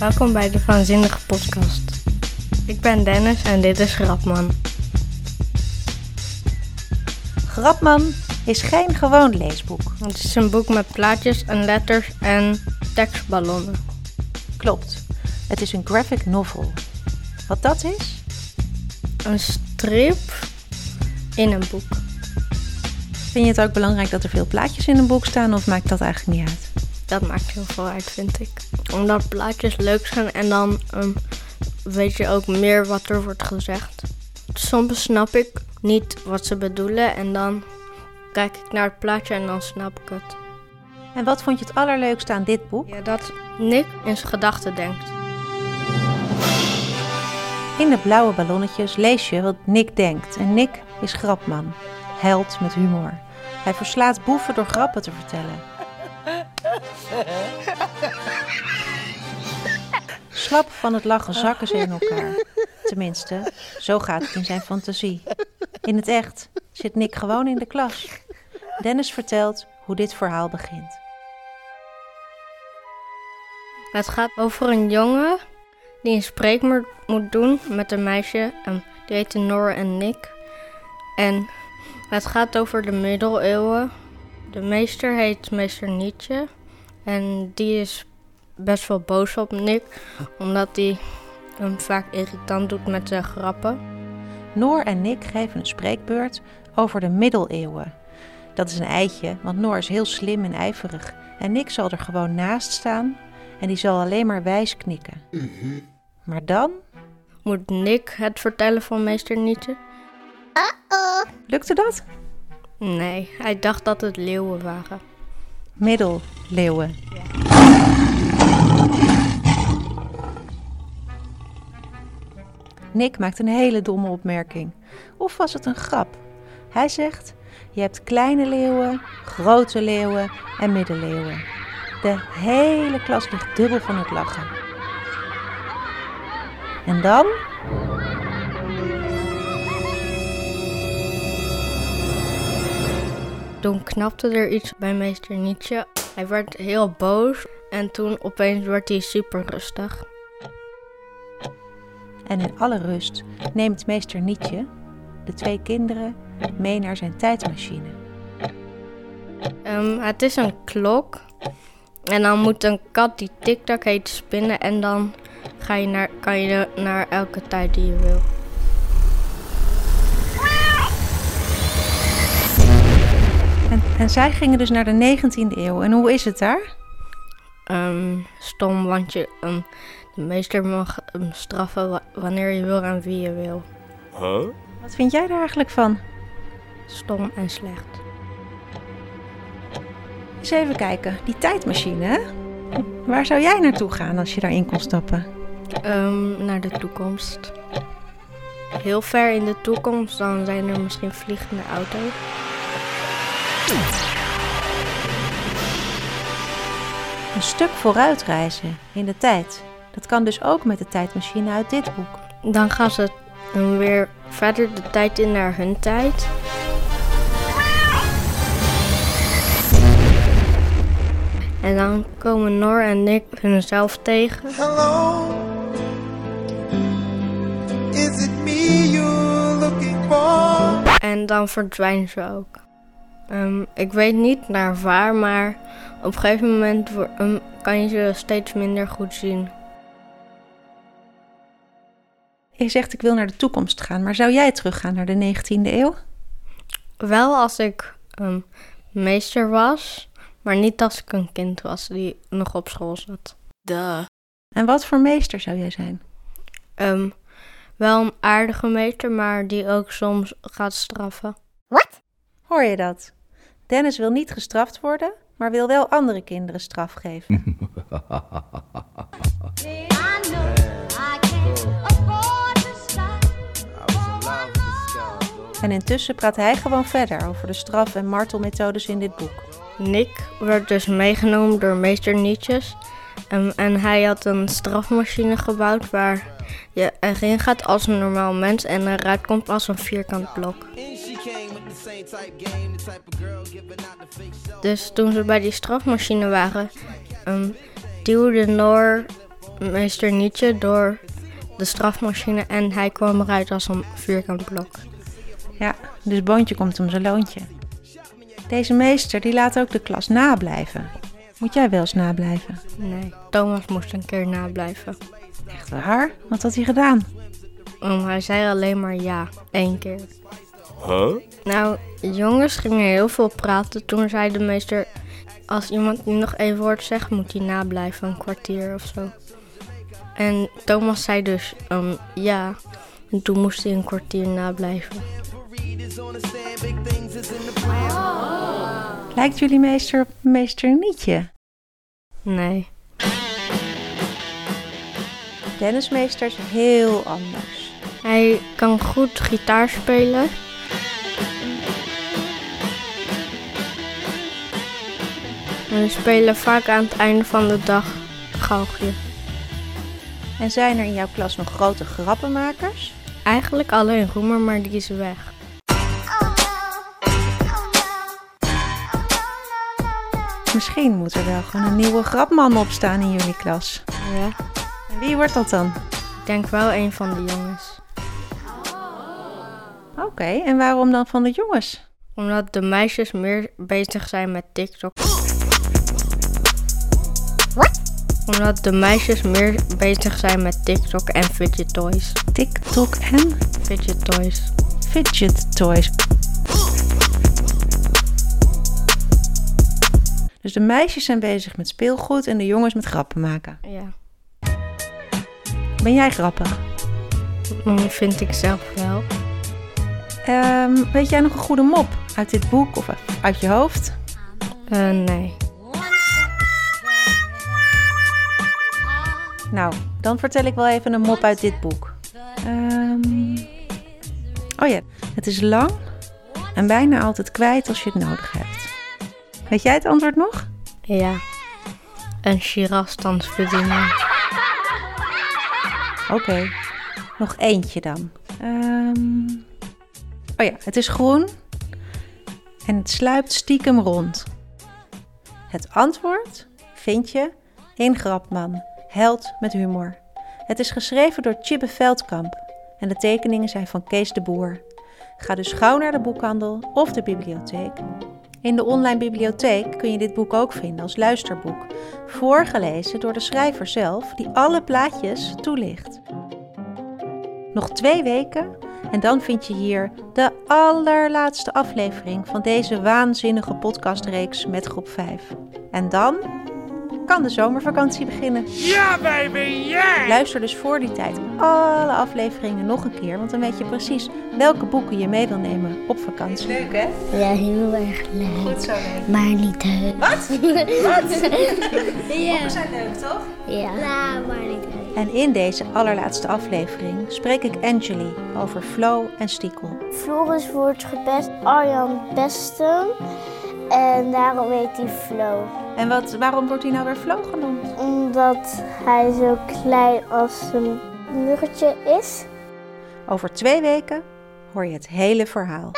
Welkom bij de Waanzinnige Podcast. Ik ben Dennis en dit is Grapman. Grapman is geen gewoon leesboek. Het is een boek met plaatjes en letters en tekstballonnen. Klopt. Het is een graphic novel. Wat dat is? Een strip in een boek. Vind je het ook belangrijk dat er veel plaatjes in een boek staan of maakt dat eigenlijk niet uit? Dat maakt heel veel uit, vind ik. Omdat plaatjes leuk zijn en dan um, weet je ook meer wat er wordt gezegd. Soms snap ik niet wat ze bedoelen en dan kijk ik naar het plaatje en dan snap ik het. En wat vond je het allerleukste aan dit boek? Ja, dat Nick in zijn gedachten denkt. In de blauwe ballonnetjes lees je wat Nick denkt. En Nick is grapman, held met humor. Hij verslaat boeven door grappen te vertellen. Slap van het lachen zakken ze in elkaar. Tenminste, zo gaat het in zijn fantasie. In het echt zit Nick gewoon in de klas. Dennis vertelt hoe dit verhaal begint. Het gaat over een jongen die een spreekwoord moet doen met een meisje. En die heet Nora en Nick. En het gaat over de middeleeuwen. De meester heet meester Nietzsche. En die is best wel boos op Nick, omdat hij hem vaak irritant doet met zijn grappen. Noor en Nick geven een spreekbeurt over de middeleeuwen. Dat is een eitje, want Noor is heel slim en ijverig. En Nick zal er gewoon naast staan en die zal alleen maar wijs knikken. Maar dan Moet Nick het vertellen van meester Nietzsche? lukte dat. Nee, hij dacht dat het leeuwen waren. Middeleeuwen. Nick maakt een hele domme opmerking. Of was het een grap? Hij zegt: Je hebt kleine leeuwen, grote leeuwen en middeleeuwen. De hele klas ligt dubbel van het lachen. En dan? Toen knapte er iets bij meester Nietzsche. Hij werd heel boos en toen opeens werd hij super rustig. En in alle rust neemt meester Nietzsche de twee kinderen mee naar zijn tijdmachine. Ehm, het is een klok. En dan moet een kat die tik-tak heet spinnen. En dan ga je naar, kan je naar elke tijd die je wil. En, en zij gingen dus naar de 19e eeuw. En hoe is het daar? Ehm, stom, want je, ehm, de meester mag hem straffen wa- wanneer je wil en wie je wil. Wat vind jij daar eigenlijk van? Stom en slecht. Eens even kijken. Die tijdmachine, hè? Waar zou jij naartoe gaan als je daarin kon stappen? Ehm, naar de toekomst. Heel ver in de toekomst, dan zijn er misschien vliegende auto's. Een stuk vooruit reizen in de tijd. Dat kan dus ook met de tijdmachine uit dit boek. Dan gaan ze dan weer verder de tijd in naar hun tijd. En dan komen Nor en Nick hunzelf tegen. Hello. Is it me you're looking for? En dan verdwijnen ze ook. Ehm, ik weet niet naar waar, maar op een gegeven moment ehm, kan je ze steeds minder goed zien. Je zegt ik wil naar de toekomst gaan, maar zou jij teruggaan naar de 19e eeuw? Wel als ik ehm, meester was, maar niet als ik een kind was die nog op school zat. Duh. En wat voor meester zou jij zijn? Ehm, wel een aardige meester, maar die ook soms gaat straffen. Hoor je dat? Dennis wil niet gestraft worden, maar wil wel andere kinderen straf geven. En intussen praat hij gewoon verder over de straf- en martelmethodes in dit boek. Nick werd dus meegenomen door meester Nietzsche. Ehm, en hij had een strafmachine gebouwd waar je erin gaat als een normaal mens en eruit komt als een vierkant blok. Dus toen ze bij die strafmachine waren, ehm, duwde Noor meester Nietje door de strafmachine en hij kwam eruit als een vierkant blok. Ja, dus Boontje komt om zijn loontje. Deze meester die laat ook de klas nablijven. Moet jij wel eens nablijven? Nee, Thomas moest een keer nablijven. Echt waar? Wat had hij gedaan? Um, hij zei alleen maar ja, één keer. Nou, jongens gingen heel veel praten. Toen zei de meester, als iemand nu nog één woord zegt, moet hij nablijven, een kwartier of zo. En Thomas zei dus um, ja. En toen moest hij een kwartier nablijven. Lijkt jullie meester op meester Nietje? Nee. Dennis meester is heel anders. Hij kan goed gitaar spelen. En we spelen vaak aan het einde van de dag galgje. En zijn er in jouw klas nog grote grappenmakers? Eigenlijk alleen Roemer, maar die is weg. Misschien moet er wel gewoon een nieuwe grapman opstaan in jullie klas. Ja. En wie wordt dat dan? Ik denk wel een van de jongens. Oké, en waarom dan van de jongens? Omdat de meisjes meer bezig zijn met TikTok. Omdat de meisjes meer bezig zijn met TikTok en fidget toys. TikTok en Fidget toys. fidget toys. Dus de meisjes zijn bezig met speelgoed en de jongens met grappen maken. Ja. Ben jij grappig? Mm, vind ik zelf wel. Ehm, weet jij nog een goede mop uit dit boek of uit je hoofd? Eh, nee. Nou, dan vertel ik wel even een mop uit dit boek. Ehm, oh ja, het is lang en bijna altijd kwijt als je het nodig hebt. Weet jij het antwoord nog? Ja. Een girafstansbediening. Oké, nog eentje dan. Ehm, oh ja, het is groen en het sluipt stiekem rond. Het antwoord vind je in Grapman, held met humor. Het is geschreven door Chibbe Veldkamp en de tekeningen zijn van Kees de Boer. Ga dus gauw naar de boekhandel of de bibliotheek. In de online bibliotheek kun je dit boek ook vinden als luisterboek, voorgelezen door de schrijver zelf, die alle plaatjes toelicht. Nog twee weken en dan vind je hier de allerlaatste aflevering van deze waanzinnige podcastreeks met groep 5. En dan kan de zomervakantie beginnen. Ja, baby, yeah! Luister dus voor die tijd alle afleveringen nog een keer, want dan weet je precies welke boeken je mee wil nemen op vakantie. Leuk hè? Ja, heel erg leuk. Goed zo leuk. Maar niet heus. Wat? Wat? Ja. Boeken zijn leuk toch? Ja. Nou, maar niet heus. En in deze allerlaatste aflevering spreek ik Angeli over Flo en Stiekel. Floris wordt gebest Arjan Besten. En daarom heet hij Flo. En wat, waarom wordt hij nou weer Flo genoemd? Omdat hij zo klein als een muggetje is. Over twee weken hoor je het hele verhaal.